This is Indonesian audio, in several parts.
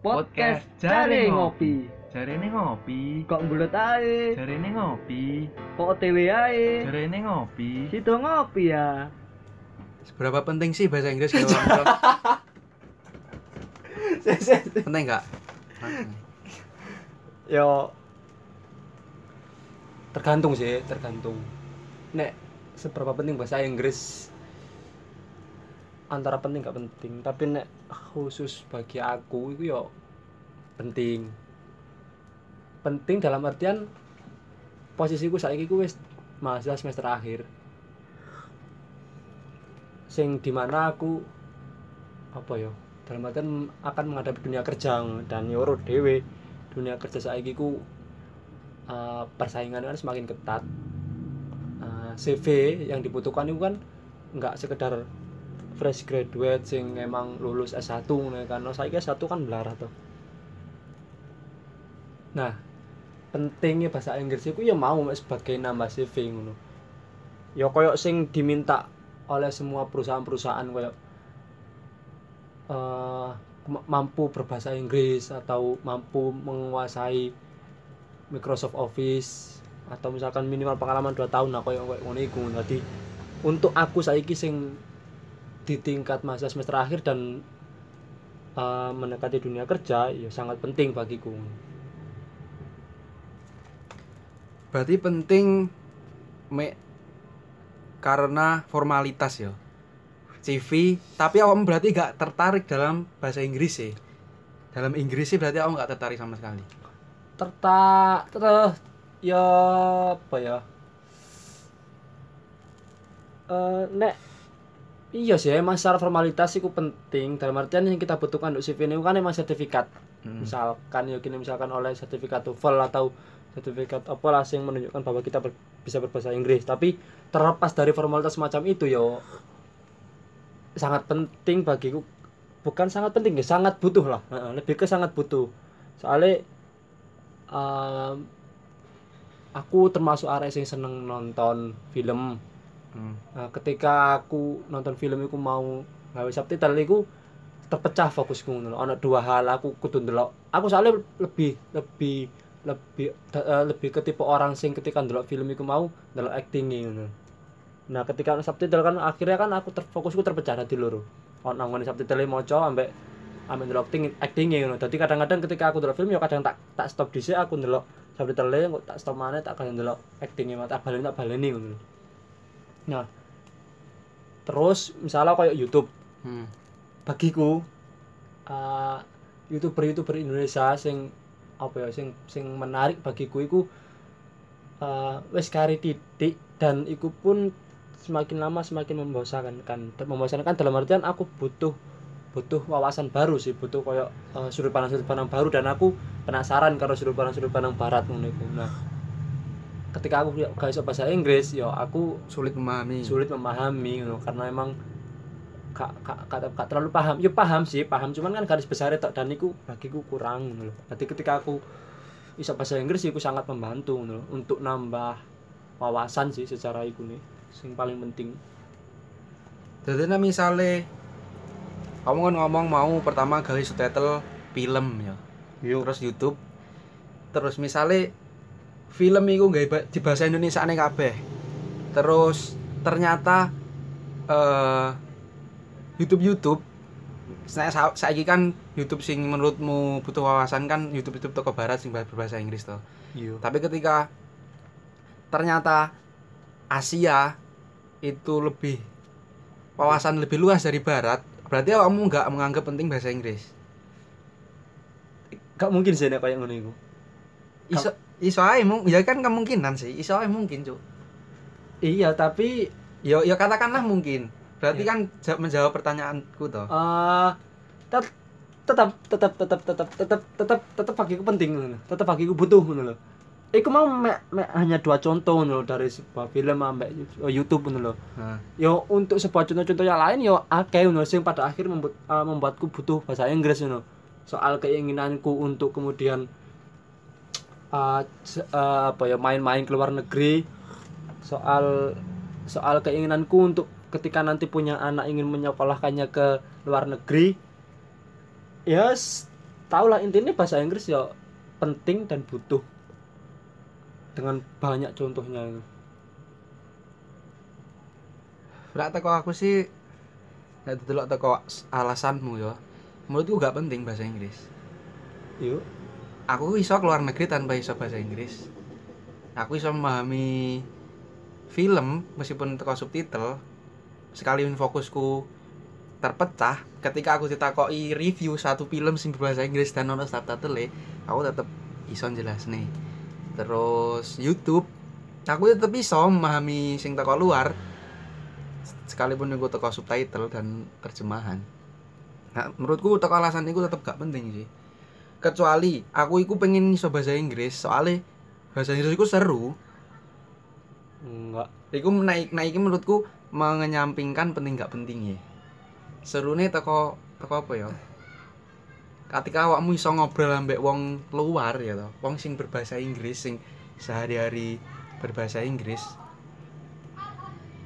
Podcast Jare Ngopi. Jarene ngopi. Kok mbulet ae? Jarene ngopi. Kok OTW ae? Jarene ngopi. Sido ngopi ya. Seberapa penting sih bahasa Inggris kalau orang penting nggak? Yo tergantung sih, tergantung. Nek seberapa penting bahasa Inggris antara penting gak penting, tapi nek khusus bagi aku itu yo penting. Penting dalam artian posisiku saiki ku wis mahasiswa semester akhir. Sing di mana aku apa yo dalam artian akan menghadapi dunia kerja dan yoro dewe dunia kerja saiki ku uh, persaingan kan semakin ketat Uh, CV yang dibutuhkan itu kan nggak sekedar fresh graduate sing emang lulus S1 nih kan. No, saya S1 kan belara tuh nah pentingnya bahasa Inggris itu ya mau sebagai nambah CV ngono. Ya koyok sing diminta oleh semua perusahaan-perusahaan koyok eh, ma- mampu berbahasa Inggris atau mampu menguasai Microsoft Office atau misalkan minimal pengalaman 2 tahun nah koyo ngono iku. Dadi untuk aku saiki sing di tingkat masa semester akhir dan eh, mendekati dunia kerja ya sangat penting bagiku Berarti penting me karena formalitas ya. CV, tapi awam berarti gak tertarik dalam bahasa Inggris sih. Dalam Inggris sih berarti awam gak tertarik sama sekali. terta terus ya apa ya eh nek iya sih emang secara formalitas itu penting. Dalam artian yang kita butuhkan untuk CV ini kan emang sertifikat. Hmm. misalkan ya gini misalkan oleh sertifikat TOEFL atau sertifikat apa lah yang menunjukkan bahwa kita ber- bisa berbahasa Inggris. Tapi terlepas dari formalitas semacam itu yo sangat penting bagiku bukan sangat penting ya sangat butuh lah. Lebih ke sangat butuh. Soalnya em, aku termasuk arek sing seneng nonton film Hmm. Nah, ketika aku nonton film itu mau gawe subtitle iku terpecah fokusku ngono. Ana dua hal aku kudu ndelok. Aku soalnya lebih lebih lebih eh, lebih ke tipe orang sing ketika ndelok film iku mau ndelok acting ngono. Nah, ketika ana subtitle kan akhirnya kan aku terfokusku terpecah dadi loro. Ono nangone subtitle maca ambek ambek ndelok acting acting ngono. Dadi kadang-kadang ketika aku ndelok film ya kadang tak tak stop dhisik aku ndelok subtitle tak stop maneh tak kadang ndelok actingnya tak baleni tak baleni ngono. Nah, terus misalnya kayak YouTube. Hmm. bagiku uh, youtuber youtuber Indonesia sing apa ya sing sing menarik bagiku iku uh, wis kari titik dan iku pun semakin lama semakin membosankan kan membosankan dalam artian aku butuh butuh wawasan baru sih butuh koyo uh, sudut pandang sudut pandang baru dan aku penasaran karo sudut pandang sudut pandang barat ngono iku. Nah ketika aku gak iso bahasa Inggris ya aku Sulit memahami. sulit memahami gitu, karena emang gak, gak, gak, gak terlalu paham ya paham sih paham cuman kan garis besar tok dan iku bagiku kurang gitu loh jadi ketika aku bisa bahasa Inggris iku sangat membantu gitu loh, untuk nambah wawasan sih secara iku nih yang paling penting Jadi nah misalnya kamu kan ngomong mau pertama gawe subtitle film ya. Terus YouTube. Terus misalnya film itu nggak di bahasa Indonesia aneh kabeh. Terus ternyata eh YouTube YouTube saya sa- saiki kan YouTube sing menurutmu butuh wawasan kan YouTube YouTube toko barat sing berbahasa Inggris toh. iya Tapi ketika ternyata Asia itu lebih wawasan lebih luas dari barat, berarti kamu nggak menganggap penting bahasa Inggris. gak mungkin sih nek kayak ngono iku Iso iso ae mung ya kan kemungkinan sih, iso ae mungkin, Cuk. iya tapi Ya ya katakanlah mungkin. Berarti Ya. kan ja- menjawab pertanyaanku toh. eh tet- tetap tetap tetap tetap tetap tetap tetap bagiku penting ngono tetap bagiku butuh ngono lho Iku mau mek, mek hanya dua contoh ngono lho, dari sebuah film ambek YouTube ngono lho. Nah, Yo untuk sebuah contoh-contoh yang lain yo akeh ngono sing pada akhir membuat eh, membuatku butuh bahasa Inggris ngono. Soal keinginanku untuk kemudian se- eh, apa ya main-main ke luar negeri. Soal soal keinginanku untuk ketika nanti punya anak ingin menyekolahkannya ke luar negeri. Ya s- tahu lah intinya bahasa Inggris ya penting dan butuh dengan banyak contohnya itu Lek teko aku sih nek delok teko alasanmu ya. Menurutku gak penting bahasa Inggris. yuk Aku iso keluar negeri tanpa iso bahasa Inggris. Aku iso memahami film meskipun teko subtitle. Sekalipun fokusku terpecah ketika aku ditakoki review satu film sing berbahasa Inggris dan ono subtitle aku tetep iso jelas nih terus YouTube aku tetep iso memahami sing teko luar sekalipun aku teko subtitle dan terjemahan nah, menurutku teko alasan itu tetep gak penting sih kecuali aku iku pengen iso bahasa Inggris soalnya bahasa Inggris iku seru. Enggak. Iku naik naik menurutku mengenyampingkan penting gak pentingnya seru nih teko teko apa ya? Ketika awakmu iso ngobrol ambek wong luar ya toh wong sing berbahasa Inggris sing sehari-hari berbahasa Inggris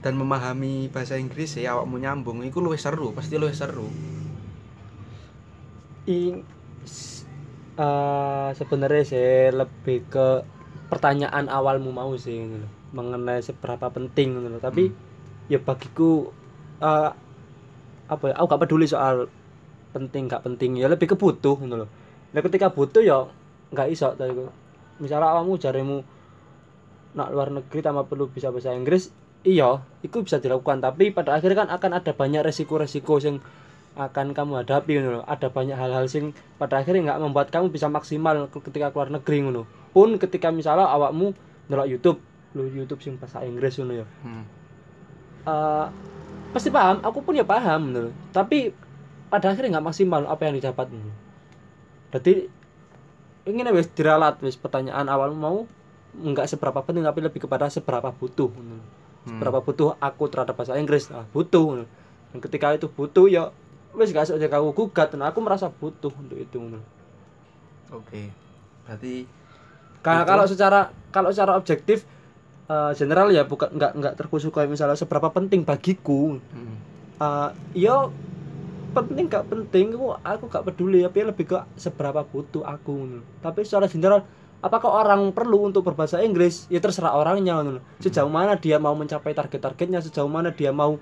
dan memahami bahasa Inggris ya awakmu nyambung iku luwih seru pasti luwih seru. In eh, sebenarnya sih lebih ke pertanyaan awalmu mau sih gitu loh. mengenai seberapa penting gitu loh. tapi ya bagiku eh, apa ya aku gak peduli soal penting gak penting. Ya lebih ke butuh gitu loh. Nah ketika butuh ya nggak iso tadi misalnya awakmu jarimu nak luar negeri tanpa perlu bisa bahasa Inggris iya itu bisa dilakukan. Tapi pada akhirnya kan akan ada banyak resiko-resiko yang akan kamu hadapi ngono lho. Ada banyak hal-hal sing pada akhirnya nggak membuat kamu bisa maksimal ke- ketika keluar negeri ngono. Pun ketika misalnya awakmu ndelok YouTube, lu YouTube sing bahasa Inggris ngono ya. hmm. Eh, pasti paham, aku pun ya paham ngono. Tapi pada akhirnya nggak maksimal apa yang didapat ngono. Jadi ingin wis diralat wis pertanyaan awalmu mau nggak seberapa penting tapi lebih kepada seberapa butuh ngono. Hmm. Seberapa butuh aku terhadap bahasa Inggris. Nah, butuh ngono. Dan ketika itu butuh ya wis gak usah aku gugat dan aku merasa butuh untuk itu oke berarti Karena Itu. kalau secara kalau secara objektif eh, general ya bukan nggak nggak terkhusus kayak misalnya seberapa penting bagiku. hmm. Eh, ya penting gak penting aku aku gak peduli tapi lebih ke seberapa butuh aku. Tapi secara general apakah orang perlu untuk berbahasa Inggris ya terserah orangnya. Sejauh mana dia mau mencapai target-targetnya, sejauh mana dia mau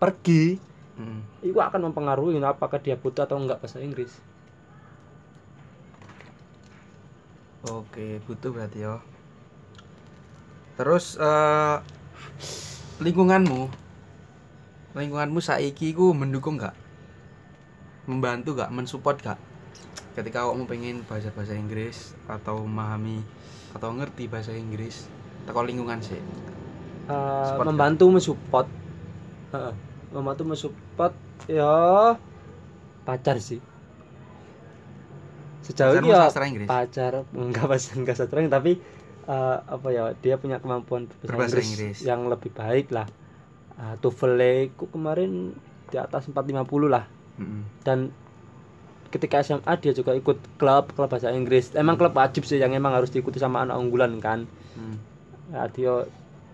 pergi Hmm. itu akan mempengaruhi apakah dia butuh atau enggak bahasa Inggris. Oke, butuh berarti ya. Terus eh lingkunganmu, lingkunganmu saiki ku mendukung nggak? Membantu nggak? Mensupport nggak? Ketika kamu pengen bahasa bahasa Inggris atau memahami atau ngerti bahasa Inggris, teko lingkungan sih. Eh, Support membantu mensupport Heeh, membantu mensupport ya pacar sih sejauh ini ya sastra Inggris. pacar enggak pas enggak sering tapi eh, apa ya dia punya kemampuan berbahasa Berbahasa Inggris, Inggris. yang lebih baik lah uh, TOEFL ku kemarin di atas 450 lah Mm-mm. dan ketika SMA dia juga ikut klub klub bahasa Inggris emang klub wajib sih yang emang harus diikuti sama anak unggulan kan Hmm. ya, dia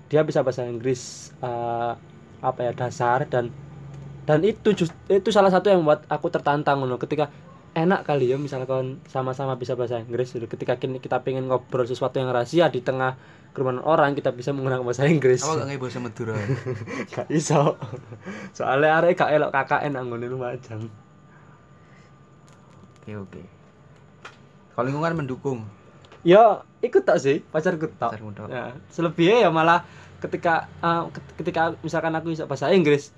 dia bisa bahasa Inggris eh, apa ya dasar dan dan itu just, itu salah satu yang membuat aku tertantang loh ketika enak kali ya misalkan sama-sama bisa bahasa Inggris gitu. ketika kita pengen ngobrol sesuatu yang rahasia di tengah kerumunan orang kita bisa menggunakan bahasa Inggris Apa gak bahasa Madura? gak iso soalnya arek gak elok KKN anggone Lumajang Oke oke. Kalau lingkungan mendukung, ya ikut tak sih pacar tak ya selebihnya ya malah ketika ket- ketika misalkan aku bisa bahasa Inggris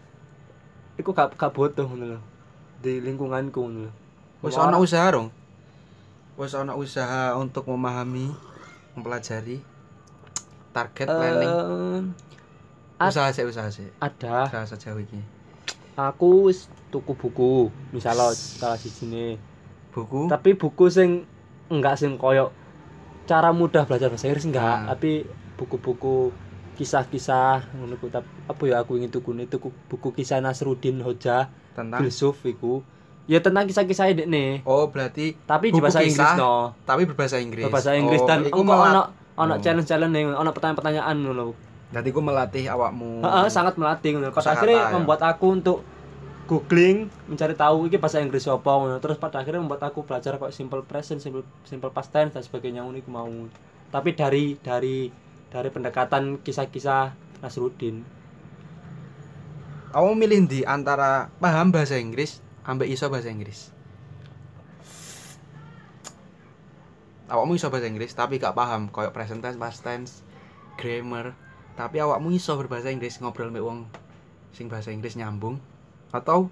aku gak gak butuh ngono lho di lingkunganku ngono lho Wis ana usaha dong. Wis ana usaha untuk memahami, mempelajari target planning. Eh, ad- usaha sih, usaha sih. ada Usaha sejauh ini. aku wis tuku buku misalnya salah sini Buku. tapi buku sing enggak sing koyo cara mudah belajar bahasa Inggris enggak Ah. tapi buku-buku kisah-kisah ngono ku. Tap- apa ya aku ingin tuku itu buku kisah Nasruddin Hoja tentang? Filsuf iku. Ya tentang kisah-kisah ini nih Oh, berarti tapi di bahasa Inggris no tapi berbahasa Inggris. bahasa Inggris oh, dan engko melat- ono ono Oh. challenge-challenge nih ono pertanyaan-pertanyaan ngono Berarti ku melatih awakmu. Heeh, sangat melatih ngono. Pada akhirnya ya. membuat aku untuk googling mencari tahu iki bahasa Inggris apa ngono. Terus pada akhirnya membuat aku belajar kok simple present simple simple past tense dan sebagainya ngono mau. Tapi dari dari dari pendekatan kisah-kisah Nasruddin. Kamu milih di antara paham bahasa Inggris ambek iso bahasa Inggris. Awakmu iso bahasa Inggris tapi gak paham. Koyo present tense, past tense, grammar, tapi awakmu iso berbahasa Inggris ngobrol mbek wong sing bahasa Inggris nyambung. Atau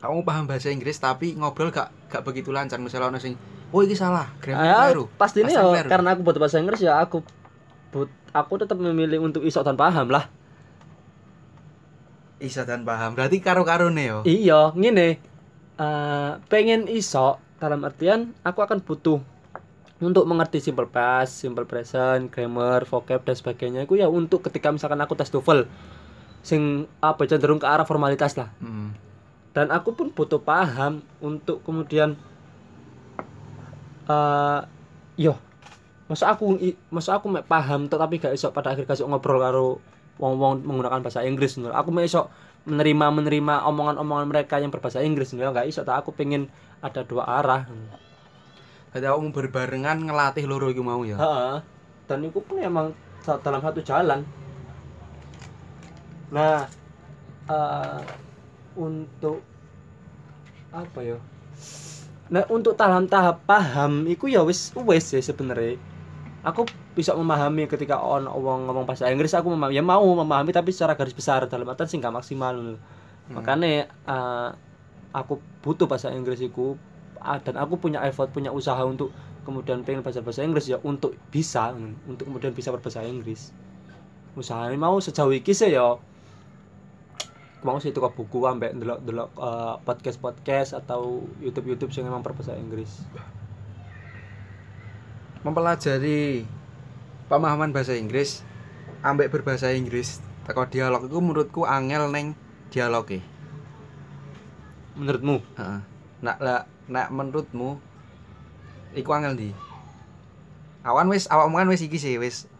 kamu paham bahasa Inggris tapi ngobrol gak gak begitu lancar. Misalnya ono sing oh ini salah grammar Ah, keliru. pasti ini ya karena aku butuh bahasa Inggris ya aku but, aku tetap memilih untuk iso dan paham lah. Iso dan paham berarti karo-karone yo? Iya ngene. Eh, pengen iso dalam artian aku akan butuh untuk mengerti simple past, simple present, grammar, vocab dan sebagainya. Itu ya untuk ketika misalkan aku tes TOEFL sing apa cenderung ke arah formalitas lah. Hmm. dan aku pun butuh paham untuk kemudian eh yo masa aku masa aku mek paham tetapi gak iso pada akhir kasih ngobrol karo wong-wong menggunakan bahasa Inggris ngono. aku mek iso menerima menerima omongan-omongan mereka yang berbahasa Inggris ngono. gak iso tak aku pengen ada dua arah Berarti awakmu berbarengan ngelatih loro iku mau ya Heeh. dan itu pun emang dalam satu jalan nah eh, untuk apa ya nah untuk dalam tahap paham itu ya wis wis ya sebenarnya aku bisa memahami ketika on wong ngomong bahasa Inggris aku memahami ya mau memahami tapi secara garis besar dalam artian sih nggak maksimal. Hmm. makanya eh, aku butuh bahasa Inggris itu ah, dan aku punya effort punya usaha untuk kemudian pengen belajar bahasa Inggris ya untuk bisa untuk kemudian bisa berbahasa Inggris usahanya mau sejauh iki sih ya mau sih tukar buku ambek delok delok podcast podcast atau YouTube YouTube yang memang berbahasa Inggris mempelajari pemahaman bahasa Inggris ambek berbahasa Inggris teko dialog itu menurutku angel neng dialog e. menurutmu Heeh. Nak lah nak menurutmu iku angel di. Awan wis awakmu kan wis iki sih wis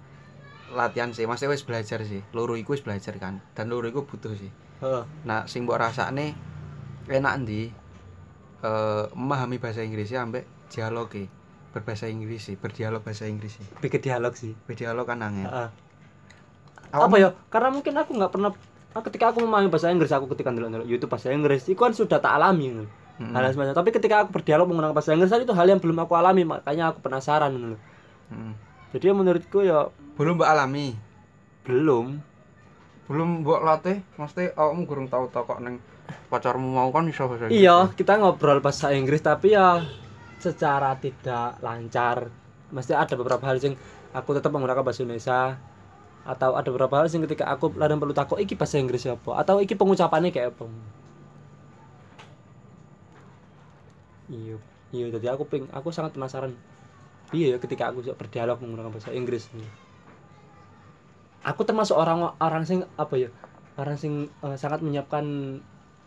latihan sih, maksudnya wis belajar sih. Loro iku wis belajar kan. Dan loro iku butuh sih. Heeh. Nah, sing mbok rasakne enak ndi? Eh memahami bahasa Inggris ya ambek dialog e. Berbahasa Inggris sih, berdialog bahasa Inggris sih. bikin dialog sih Berdialog kan angel. Heeh. Awakmu- apa ya karena mungkin aku nggak pernah ah, ketika aku memahami bahasa Inggris aku ketika ndelok YouTube bahasa Inggris itu kan sudah tak alami gitu. Mm-mm. hal semacam tapi ketika aku berdialog menggunakan bahasa Inggris itu hal yang belum aku alami makanya aku penasaran gitu. Mm-mm. jadi ya menurutku ya Belum mbok alami. belum Belum mbok latih, mesti awakmu gurung tau tau kok neng pacarmu mau kan iso bahasa Inggris. iya kita ngobrol bahasa Inggris tapi ya secara tidak lancar. Mesti ada beberapa hal yang aku tetap menggunakan bahasa Indonesia atau ada beberapa hal yang ketika aku ladang perlu takut iki bahasa Inggris apa? Atau iki pengucapannya kayak apa? Iya iya jadi aku ping aku sangat penasaran. Iya ya ketika aku berdialog menggunakan bahasa Inggris. Aku termasuk orang orang sing apa ya orang sing eh, sangat menyiapkan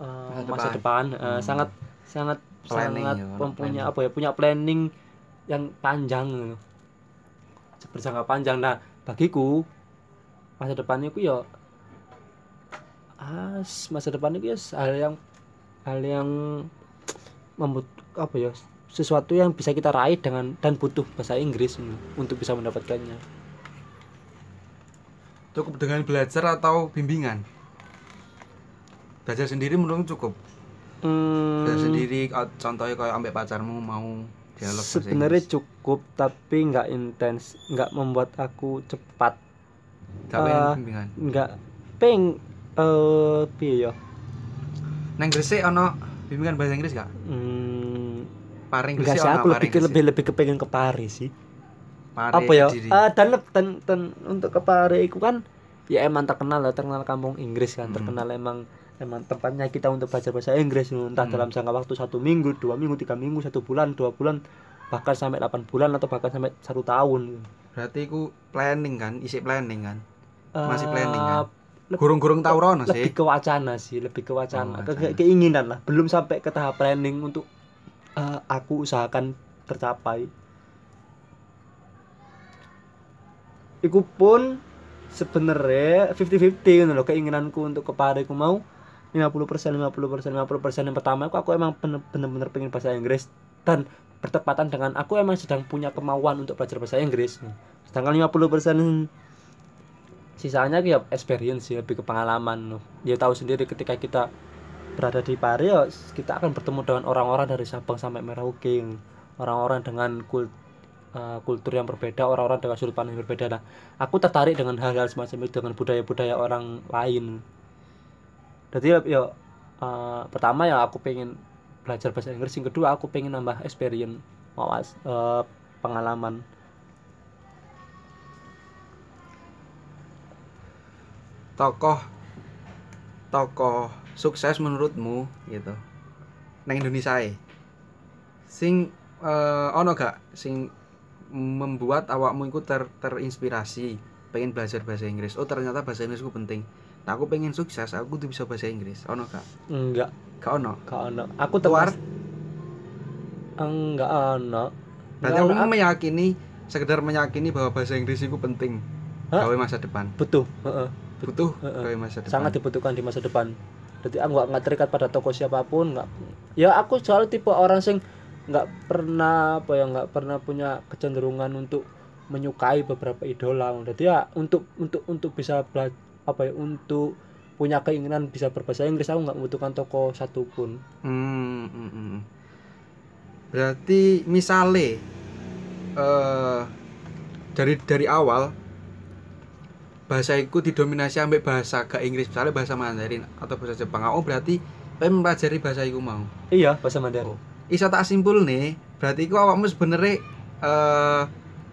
eh, Masa masa depan. depan, eh, Hmm. sangat sangat Planning sangat ya, mempunyai planning. apa ya punya planning yang panjang gitu. berjangka panjang nah bagiku masa depan itu ya ah, masa depan itu ya hal yang hal yang membut apa ya sesuatu yang bisa kita raih dengan dan butuh bahasa Inggris gitu, untuk bisa mendapatkannya Cukup dengan belajar atau bimbingan? Belajar sendiri menurutmu cukup? Hmm, sendiri uh, contohnya kayak ambek pacarmu mau dialog sebenarnya cukup tapi nggak intens nggak membuat aku cepat Gak pengen eh, bimbingan. nggak peng eh piye ya Neng Gresik ono bimbingan bahasa Inggris gak? hmm, Paring Gresik sih aku lebih ke lebih lebih kepengen ke Paris sih Paring apa ya. Eh, dan, dan dan untuk ke Paris itu kan ya emang terkenal lah terkenal kampung Inggris kan Hmm. terkenal emang emang tempatnya kita untuk belajar bahasa Inggris entah hmm. dalam jangka waktu satu minggu dua minggu tiga minggu satu bulan dua bulan bahkan sampai delapan bulan atau bahkan sampai satu tahun. Berarti ku planning kan isi planning kan? Eh, Masih planning kan? gurung-gurung uh, sih lebih ke wacana sih lebih ke wacana, oh, wacana. Keinginan lah. Belum sampai ke tahap planning untuk uh, aku usahakan tercapai. Iku pun sebenarnya fifty fifty gitu loh keinginanku untuk kepadaku mau. 50 persen 50 persen 50 persen yang pertama aku aku emang bener-bener pengen bahasa Inggris dan bertepatan dengan aku emang sedang punya kemauan untuk belajar bahasa Inggris hmm. sedangkan 50 persen sisanya ya experience ya lebih ke pengalaman ya tahu sendiri ketika kita berada di Paris ya kita akan bertemu dengan orang-orang dari Sabang sampai Merauke orang-orang dengan kultur eh, kultur yang berbeda, orang-orang dengan sudut pandang yang berbeda. Nah, aku tertarik dengan hal-hal semacam itu dengan budaya-budaya orang lain jadi ya eh, pertama ya aku pengen belajar bahasa Inggris yang kedua aku pengen nambah experience mawas eh, pengalaman. Tokoh tokoh sukses menurutmu gitu nang Indonesia e. sing eh, ono gak sing membuat awakmu iku ter terinspirasi pengen belajar bahasa Inggris? Oh ternyata bahasa Inggris ku penting nah aku pengen sukses aku tuh bisa bahasa Inggris. Ono gak? Enggak. Gak ono? Gak ono. Aku termas enggak ono. Berarti ono. meyakini sekedar meyakini bahwa bahasa Inggris itu penting. Gawe masa depan. Butuh heeh. butuh Heeh. gawe masa depan. Sangat dibutuhkan di masa depan. Jadi aku nggak nggak terikat pada toko siapa pun nggak ya aku soal tipe orang sing nggak pernah apa ya nggak pernah punya kecenderungan untuk menyukai beberapa idola. Jadi ya untuk untuk untuk bisa bela apa ya untuk punya keinginan bisa berbahasa Inggris aku nggak membutuhkan toko satupun Hmm, hmm, hmm. Berarti misale eh dari dari awal bahasa iku didominasi ambek bahasa gak Inggris, misalnya bahasa Mandarin atau bahasa Jepang. Aku berarti pengen mempelajari bahasa iku mau. iya bahasa Mandarin Iso tak simpul nih, berarti iku awakmu sebenarnya eh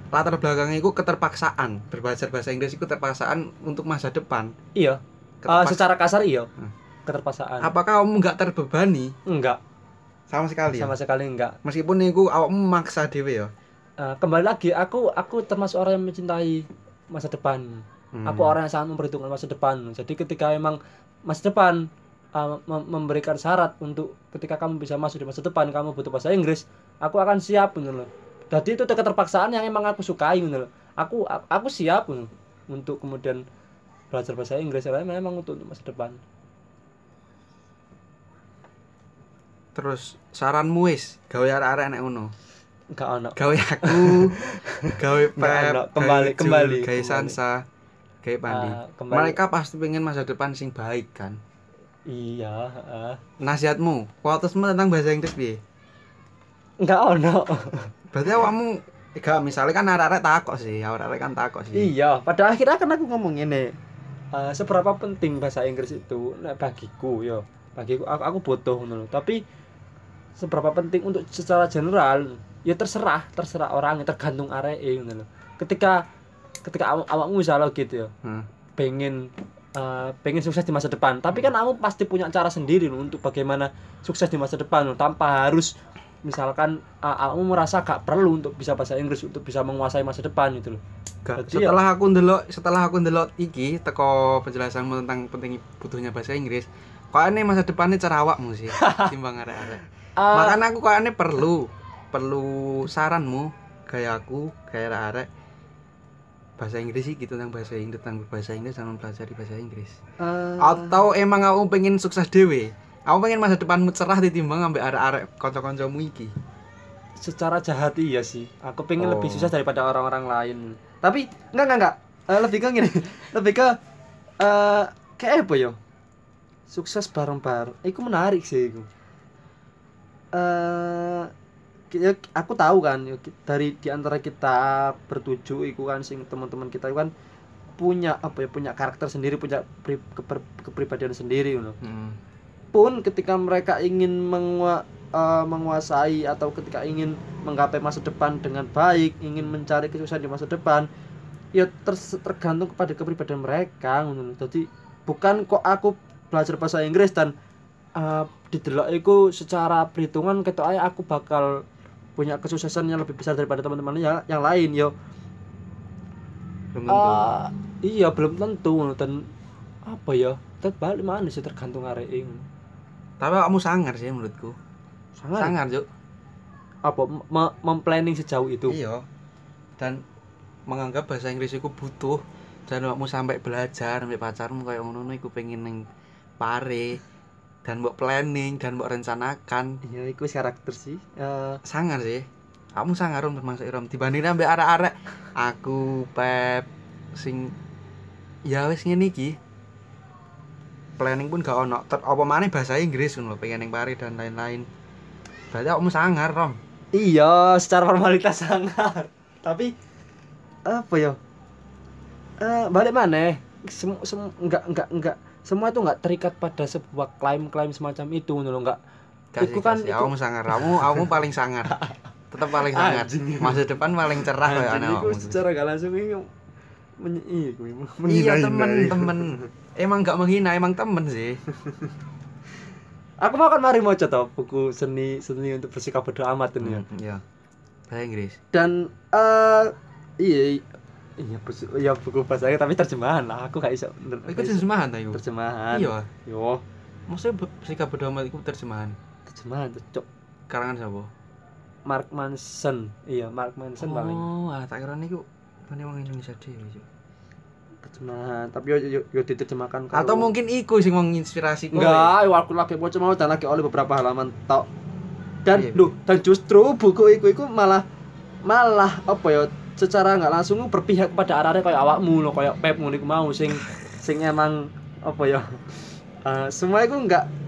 latar belakangnya iku keterpaksaan berbelajar bahasa Inggris iku terpaksaan untuk masa depan. iya Keterpaks- secara kasar iya Hmm. keterpaksaan Apakah kamu nggak terbebani enggak sama sekali? ya? sama sekali enggak Meskipun iku awakmu maksa dhewe ya. Eh, kembali lagi aku aku termasuk orang yang mencintai masa depan Hmm. aku orang yang sangat memperhitungkan masa depan jadi ketika emang masa depan uh, mem- memberikan syarat untuk ketika kamu bisa masuk di masa depan kamu butuh bahasa Inggris aku akan siap gitu loh jadi itu keterpaksaan yang emang aku sukai gitu aku aku siap gitu, untuk kemudian belajar bahasa Inggris karena memang untuk, untuk masa depan Terus saranmu wis gawe arek-arek nek ngono. enggak ono Gawe aku, gawe Pep. Kembali- gawe kembali, gawe. Sansa, gawe Pandi. Ah, kembali Mereka pasti pengen masa depan sing baik kan. iya heeh. Nasihatmu, kuotasmu tentang bahasa Inggris piye? enggak ono Berarti awakmu gak misalnya kan arek-arek takok sih, arek-arek kan takok sih. Iya, pada akhirnya kan aku ngomong ini. eh, seberapa penting bahasa Inggris itu nek bagiku yo. Bagiku aku, aku butuh ngono. Tapi seberapa penting untuk secara general ya terserah, terserah orang tergantung arek ngono lho. Ketika ketika awak awakmu misalnya gitu ya, Hmm. pengen eh, pengen sukses di masa depan. Tapi kan kamu pasti punya cara sendiri loh untuk bagaimana sukses di masa depan loh, tanpa harus misalkan kamu merasa gak perlu untuk bisa bahasa Inggris untuk bisa menguasai masa depan gitu loh. Gak, Berarti ya- setelah aku ndelok setelah aku ndelok iki teko penjelasanmu tentang penting butuhnya bahasa Inggris, kayaknya masa depannya cara awakmu sih timbang arek-arek. Eh, Makanya aku kayaknya perlu perlu saranmu kayak aku kayak arek bahasa Inggris sih gitu tentang bahasa Inggris tentang bahasa Inggris sama mempelajari bahasa Inggris. eh, Atau emang aku pengen sukses dewe? Aku pengen masa depanmu cerah ditimbang sampai arek-arek kanca-kancamu iki. secara jahat iya sih aku pengen Oh. lebih sukses daripada orang-orang lain tapi enggak enggak enggak Eh, lebih ke gini lebih ke eh kayak apa ya sukses bareng-bareng itu menarik sih itu eh ya, aku tahu kan ya, dari di antara kita bertujuh itu kan sing teman-teman kita itu kan punya apa ya punya karakter sendiri punya pri- keper- kepribadian sendiri you know. Hmm. Pun ketika mereka ingin mengua- eh, menguasai atau ketika ingin menggapai masa depan dengan baik, ingin mencari kesuksesan di masa depan, ya ters- tergantung kepada kepribadian mereka. Jadi bukan kok aku belajar bahasa Inggris dan eh, didelok iku secara perhitungan ketok aku bakal punya kesuksesan yang lebih besar daripada teman-teman yang, yang lain yo. Belum tentu. Ah, iya belum tentu dan apa ya? Terbalik mana sih tergantung arek ngono. Tapi kamu sangar sih menurutku. Sangat Sangar, Juk. apa? Me- memplanning sejauh itu? Iya. Dan menganggap bahasa Inggris itu butuh. Dan kamu sampai belajar sampai pacarmu kayak ngono iku pengen ning pare. Dan mbok planning dan mbok rencanakan. Iya iku karakter sih. Eh, sangar sih. Kamu sangar rom termasuk rom dibandingin ambek arek-arek. Aku pep sing ya wis ngene iki planning pun gak ono. Ter apa maneh bahasa Inggris ngono pengen ning Paris dan lain-lain. Berarti kamu sangar rom? Iya secara formalitas sangat tapi apa ya? Eh balik mana sem, sem, enggak enggak enggak semua itu enggak terikat pada sebuah klaim-klaim semacam itu ngono enggak Kasih, Iku kan- kasih. kamu sangar. Kamu kamu paling sangar. Tetap paling sangar. Masa depan paling cerah kayak iku awakmu. secara gak langsung ini menyi iya, iya menghina-hina temen iku. temen emang gak menghina emang temen sih. Aku mau kan mari maca to buku seni seni untuk bersikap bodo amat ini ya. Hmm, iya. Bahasa Inggris. Dan eh iya iya buku, ya buku bahasa Inggris tapi terjemahan lah. Aku gak iso bener- Oh, itu terjemahan ta iku terjemahan. Iya. Yo. Maksudnya be- bersikap bodo amat itu terjemahan? Terjemahan tuh cok. Karangan siapa? Mark Manson. Iya Mark Manson paling. Oh ah tak kira niku kan emang Indonesia dhewe Cuk. terjemahan tapi yo yo, yo diterjemahkan kalau- atau mungkin iku sing menginspirasi kowe? Enggak yo aku lagi mau mau dan lagi oleh beberapa halaman tok. Dan duh dan justru buku iku iku malah malah apa ya secara nggak langsung berpihak kepada arah kayak awakmu lo kayak Pep ngono iku mau sing sing emang apa ya eh, semua itu nggak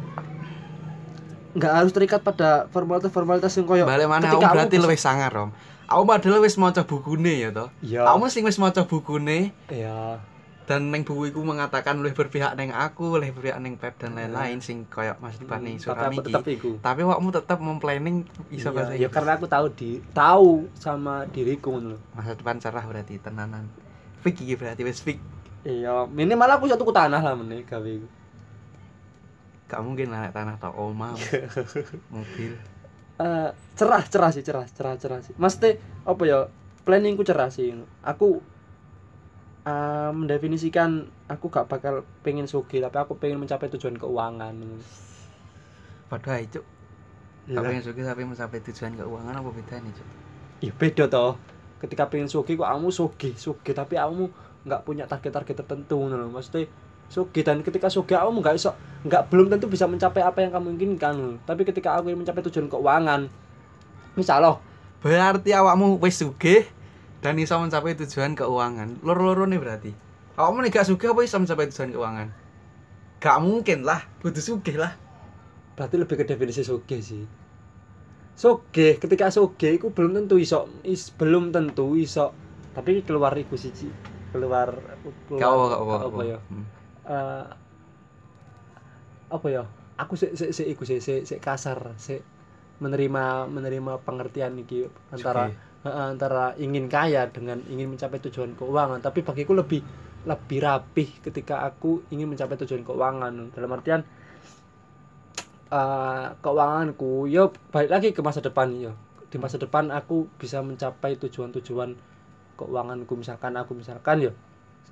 nggak harus terikat pada formalitas-formalitas yang koyo balik mana aku aku berarti bisa- luwih sangar Rom aku padahal wis maca bukune ya toh. Iya. Kamu sing wis maca bukune. Iya. Dan neng buku iku mengatakan lebih berpihak neng aku lebih berpihak neng Pep dan lain-lain sing koyo Mas Depan nih Hmm, aku iki tetap iku. Tapi wakmu tetap memplanning iso iya, bahasa ya Inggris. karena aku tahu di tahu sama diriku ngono lho. masa depan cerah berarti tenanan. Fik iki berarti wis fik. Iya minimal aku satu ku tanah lah meneh gawe iku gak mungkin lah tanah tok omah mobil. Eh, cerah cerah sih cerah cerah cerah sih. Mesti apa ya planningku cerah sih. Aku eh, mendefinisikan aku gak bakal pengen sugih tapi aku pengen mencapai tujuan keuangan. Padahal Lah, tapi yang suki tapi mencapai tujuan keuangan apa bedanya cuk? Ya beda toh. Ketika pengen sugih kok kamu sugih sugih tapi kamu nggak punya target-target tertentu ngono lho sugih dan ketika sugih kamu nggak iso nggak belum tentu bisa mencapai apa yang kamu inginkan. Tapi ketika aku ingin mencapai tujuan keuangan misal loh berarti awakmu wis sugih dan iso mencapai tujuan keuangan. Loro-loro nih berarti. Awakmu nih gak sugih apa iso mencapai tujuan keuangan? Gak mungkin lah butuh sugih lah. Berarti lebih ke definisi sugih sih. Sugih ketika sugih itu belum tentu iso is, belum tentu iso. Tapi keluar iku sih keluar keluar apa ya. Hmm. Eh, apa ya? Aku sik sik sik iku sik sik sik kasar sik menerima menerima pengertian iki antara Sugih. eh, antara ingin kaya dengan ingin mencapai tujuan keuangan. Tapi bagiku lebih lebih rapih ketika aku ingin mencapai tujuan keuangan. Dalam artian eh keuanganku yo balik lagi ke masa depan yo di masa depan aku bisa mencapai tujuan-tujuan keuanganku. Misalkan aku misalkan yo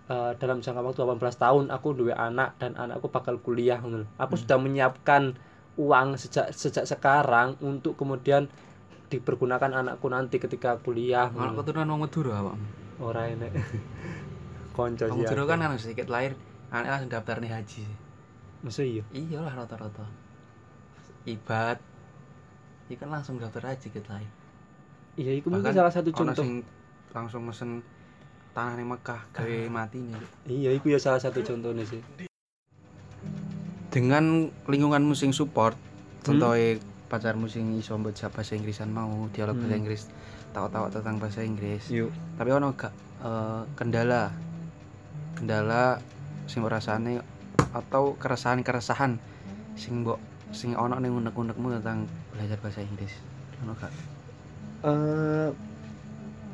eh, dalam jangka waktu 18 tahun aku dua anak dan anakku bakal kuliah ngono aku Hmm. sudah menyiapkan uang sejak sejak sekarang untuk kemudian dipergunakan anakku nanti ketika kuliah ngono. keturunan wong Madura awakmu. ora enek konco sih Madura kan anak sedikit lahir, anak langsung daftar nih haji. Masa iya Iyalah rata-rata. Ibad. Iya kan langsung daftar haji kita lahir. iya itu mungkin salah satu contoh langsung mesen tanah ning Mekah gawe mati nih. iya itu ya salah satu contohnya sih Dengan lingkunganmu sing support, Hmm. contohnya pacarmu sing iso mbocah bahasa Inggrisan mau, dialog bahasa Hmm. Inggris, tahu-tahu tentang bahasa Inggris. yuk Tapi ono gak eh, kendala? Kendala sing rasane atau keresahan-keresahan sing mbok sing ono ning unek-unekmu tentang belajar bahasa Inggris. Ono gak? eh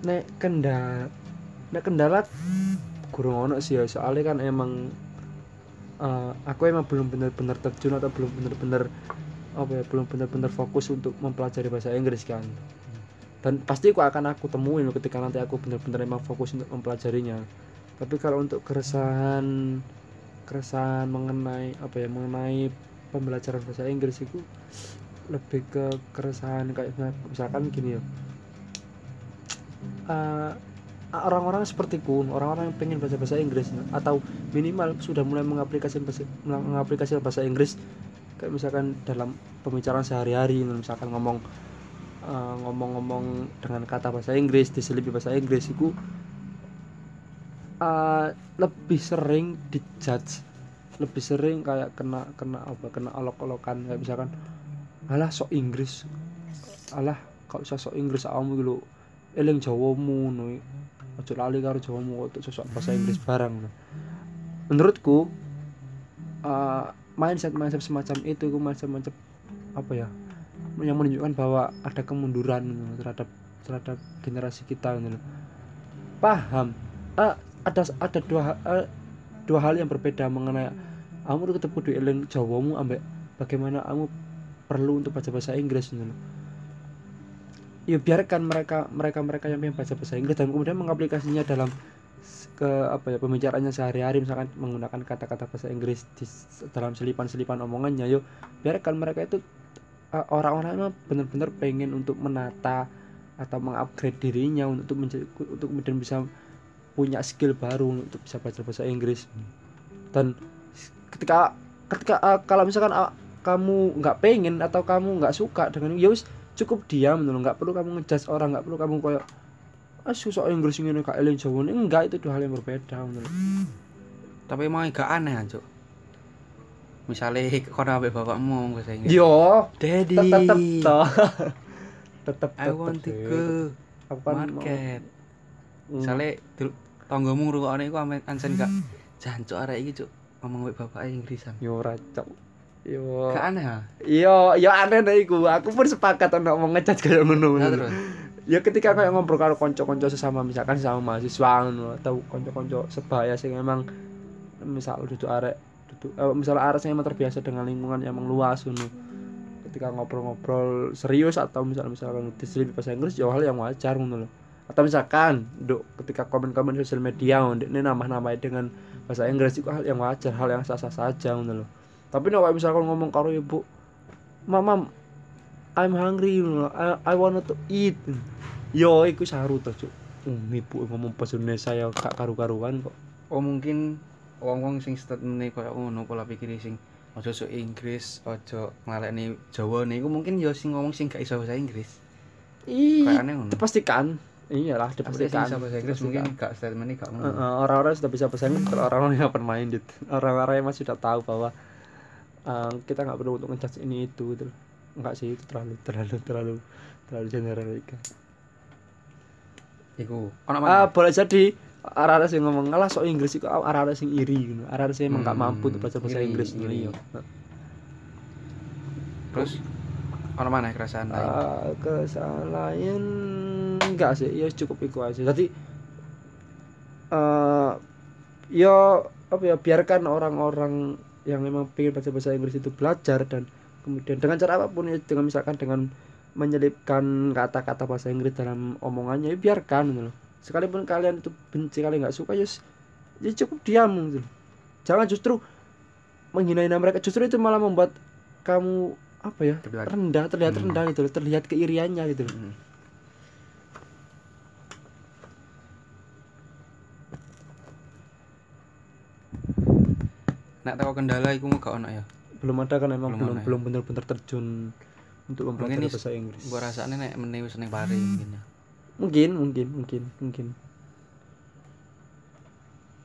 nek kendala nek kendala kurang ono sih ya. Soalnya kan emang eh, aku emang belum bener-bener terjun atau belum bener-bener apa ya belum bener-bener fokus untuk mempelajari bahasa Inggris kan. Dan pasti aku akan aku temuin ketika nanti aku bener-bener emang fokus untuk mempelajarinya. Tapi kalau untuk keresahan keresahan mengenai apa ya mengenai pembelajaran bahasa Inggris itu lebih ke keresahan kayak misalkan gini ya. Eh, orang-orang sepertiku orang-orang yang pengen belajar bahasa Inggris atau minimal sudah mulai mengaplikasikan bahasa, mengaplikasikan bahasa Inggris kayak misalkan dalam pembicaraan sehari-hari misalkan ngomong eh, ngomong-ngomong dengan kata bahasa Inggris diselipi bahasa Inggris itu eh, lebih sering dijudge lebih sering kayak kena kena apa kena olok-olokan kayak misalkan alah sok Inggris alah kok sok Inggris awakmu lho eling Jawamu ngono aja lali karo Jawamu kok sosok bahasa Inggris barang menurutku eh, mindset mindset semacam itu mindset mindset apa ya yang menunjukkan bahwa ada kemunduran gitu terhadap terhadap generasi kita gitu paham? Eh, ada ada dua eh, dua hal yang berbeda mengenai kamu ketemu di eling Jawamu ambek bagaimana kamu perlu untuk baca bahasa Inggris gitu. Ya biarkan mereka mereka mereka yang pengen baca bahasa Inggris dan kemudian mengaplikasinya dalam ke apa ya pembicaraannya sehari-hari misalkan menggunakan kata-kata bahasa Inggris di dalam selipan-selipan omongannya yuk biarkan mereka itu uh, orang-orang yang benar-benar pengen untuk menata atau mengupgrade dirinya untuk menjadi untuk kemudian bisa punya skill baru untuk bisa baca bahasa Inggris. Dan ketika ketika uh, kalau misalkan uh, kamu nggak pengen atau kamu nggak suka dengan ya cukup diam dulu nggak perlu kamu ngejudge orang nggak perlu kamu kayak ah susah Inggris ini kak Elin Jawa ini enggak itu dua hal yang berbeda menurut Tapi emang gak aneh aja. Misalnya kono ambek bapakmu bahasa Inggris. yo Daddy. tetep toh tetep I want to go kan market. Hmm. Misalnya tanggamu ngrungokne iku ansen gak jancuk arek iki cuk ngomong bapak Inggrisan. yo racok yo. Gak aneh ah. yo yo aneh deh iku. Aku pun sepakat untuk mau ngejudge kayak ngono. Nah, terus. ya ketika kayak ngobrol karo konco-konco sesama misalkan sesama mahasiswa ngono atau konco-konco sebaya sing emang misal duduk arek duduk eh, misal arek sing emang terbiasa dengan lingkungan yang emang luas ngono. Ketika ngobrol-ngobrol serius atau misal misalkan diselip bahasa Inggris ya hal yang wajar ngono loh atau misalkan duk ketika komen-komen sosial media ngono ini nambah-nambah dengan bahasa Inggris itu hal yang wajar hal yang sah-sah saja ngono loh tapi nek kayak misalkan ngomong karo ibu mama I'm hungry you know. I, I wanna to eat yo iku saru to cuk um, ibu ngomong bahasa Indonesia ya gak karu-karuan kok Oh mungkin wong-wong sing statemente koyo ngono pola pikir sing aja sok Inggris, aja nglalekne Jawa niku mungkin ya sing ngomong sing gak iso bahasa Inggris. Kayak ngono. dipastikan iyalah dipastikan iso bahasa Inggris mungkin gak statementnya gak ngono. orang-orang sudah bisa bahasa Inggris orang-orang yang open minded orang-orang yang masih sudah tahu bahwa eh, kita nggak perlu untuk ngejudge ini itu gitu loh. enggak sih itu terlalu terlalu terlalu terlalu general Iku ono ah mana? boleh jadi arah-arah sing ngomong ngalah sok Inggris itu arah-arah sing iri gitu arah-arah sing emang gak Hmm, mampu untuk baca bahasa Inggris iri. iya Terus ono mana kerasaan lain? Ah, kesalahan enggak sih ya cukup itu aja jadi eh ya apa ya biarkan orang-orang yang memang pengen baca bahasa Inggris itu belajar dan kemudian dengan cara apa pun ya dengan misalkan dengan menyelipkan kata-kata bahasa Inggris dalam omongannya ya biarkan gitu loh sekalipun kalian itu benci kalian nggak suka ya, ya cukup diam gitu loh. jangan justru menghina-hina mereka justru itu malah membuat kamu apa ya Terlihat. rendah terlihat Hmm. rendah gitu loh terlihat keiriannya gitu loh Hmm. Nek teko kendala iku gak ono ya. belum ada kan emang Belum belum ya. belum benar-benar terjun untuk mempelajari bahasa Inggris Gua rasane nek meneh wis ning pare mungkin ya. mungkin mungkin mungkin mungkin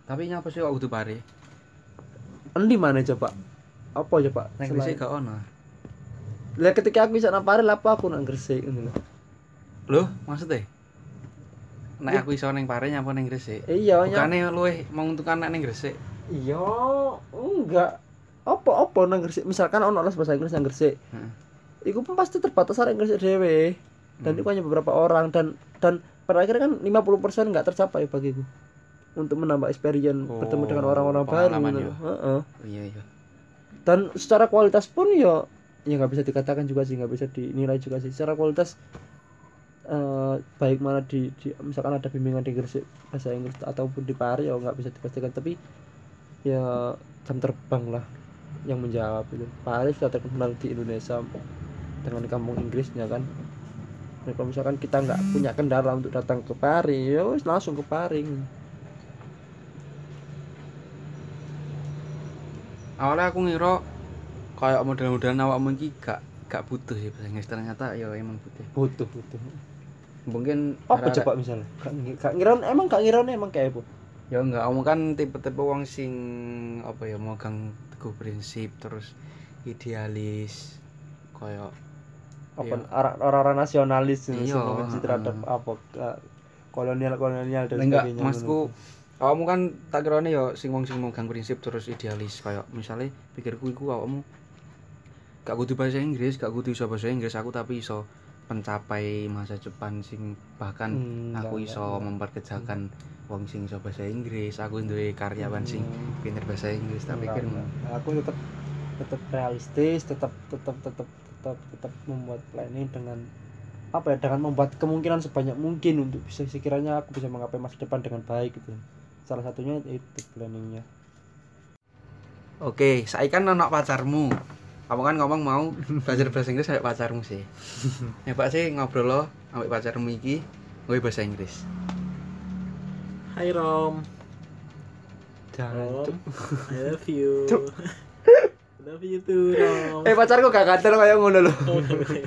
Tapi nyapa sih kok kudu pare? di mana coba apa coba Nek Selain- Gresik gak ono. Lah ketika aku bisa napare lah apa aku nang Gresik ngono lho. Loh, maksudnya? Nek aku iso ning pare nyapa ning Gresik. Iya, nya. Bukane luwih menguntungkan nek ning Gresik. Iya, enggak. Apa-apa nang Gresik? Misalkan ono les bahasa Inggris nang Gresik. Heeh. Iku pun pasti terbatas arek Gresik dhewe. Dan Hmm. itu hanya beberapa orang dan dan pada akhirnya kan 50% enggak tercapai bagiku. Untuk menambah experience Oh, bertemu dengan orang-orang baru. ya. lho. Heeh. Iya iya. dan secara kualitas pun ya ya nggak bisa dikatakan juga sih nggak bisa dinilai juga sih secara kualitas eh, baik mana di, di misalkan ada bimbingan di Gresik bahasa Inggris ataupun di Pari ya nggak bisa dipastikan tapi ya jam terbang lah yang menjawab itu. Pari sudah terkenal di Indonesia dengan kampung Inggrisnya kan. Dan kalau misalkan kita nggak punya kendala untuk datang ke Pari ya wis langsung ke Pari Awalnya aku ngira kayak model-modelan awakmu iki gak gak butuh sih bahasa Inggris. Ternyata ya emang butuh. Butuh butuh. Mungkin apa coba misalnya? Gak, gak ngiron emang gak ngiron emang kayak apa ya enggak kamu kan tipe-tipe wong sing apa ya megang teguh prinsip terus idealis kayak apa Iya. orang- orang-orang nasionalis Iya, yang membenci terhadap heeh. apa ke- kolonial kolonial dan enggak sebagainya maksudku kamu kan tak kirane ya sing wong sing megang prinsip terus idealis kayak misalnya pikirku iku awakmu gak kudu bahasa Inggris gak kudu iso bahasa Inggris aku tapi iso mencapai masa depan sing bahkan Hmm, aku enggak, iso enggak, memperkerjakan wong sing iso bahasa Inggris aku duwe karyawan sing Hmm. pinter bahasa Inggris Enggak, pikir enggak. aku tetap tetap realistis tetap tetap tetap tetap tetap membuat planning dengan apa ya dengan membuat kemungkinan sebanyak mungkin untuk bisa sekiranya aku bisa menggapai masa depan dengan baik gitu salah satunya itu planningnya Oke, saya kan anak pacarmu. Kamu kan ngomong mau belajar bahasa Inggris sampai pacarmu sih. Ya Pak sih ngobrol lo sampai pacarmu iki gue bahasa Inggris. Hai Rom. jangan Rom. I love you. love you too Rom. eh pacarku gak gatel kayak ngono loh Oh,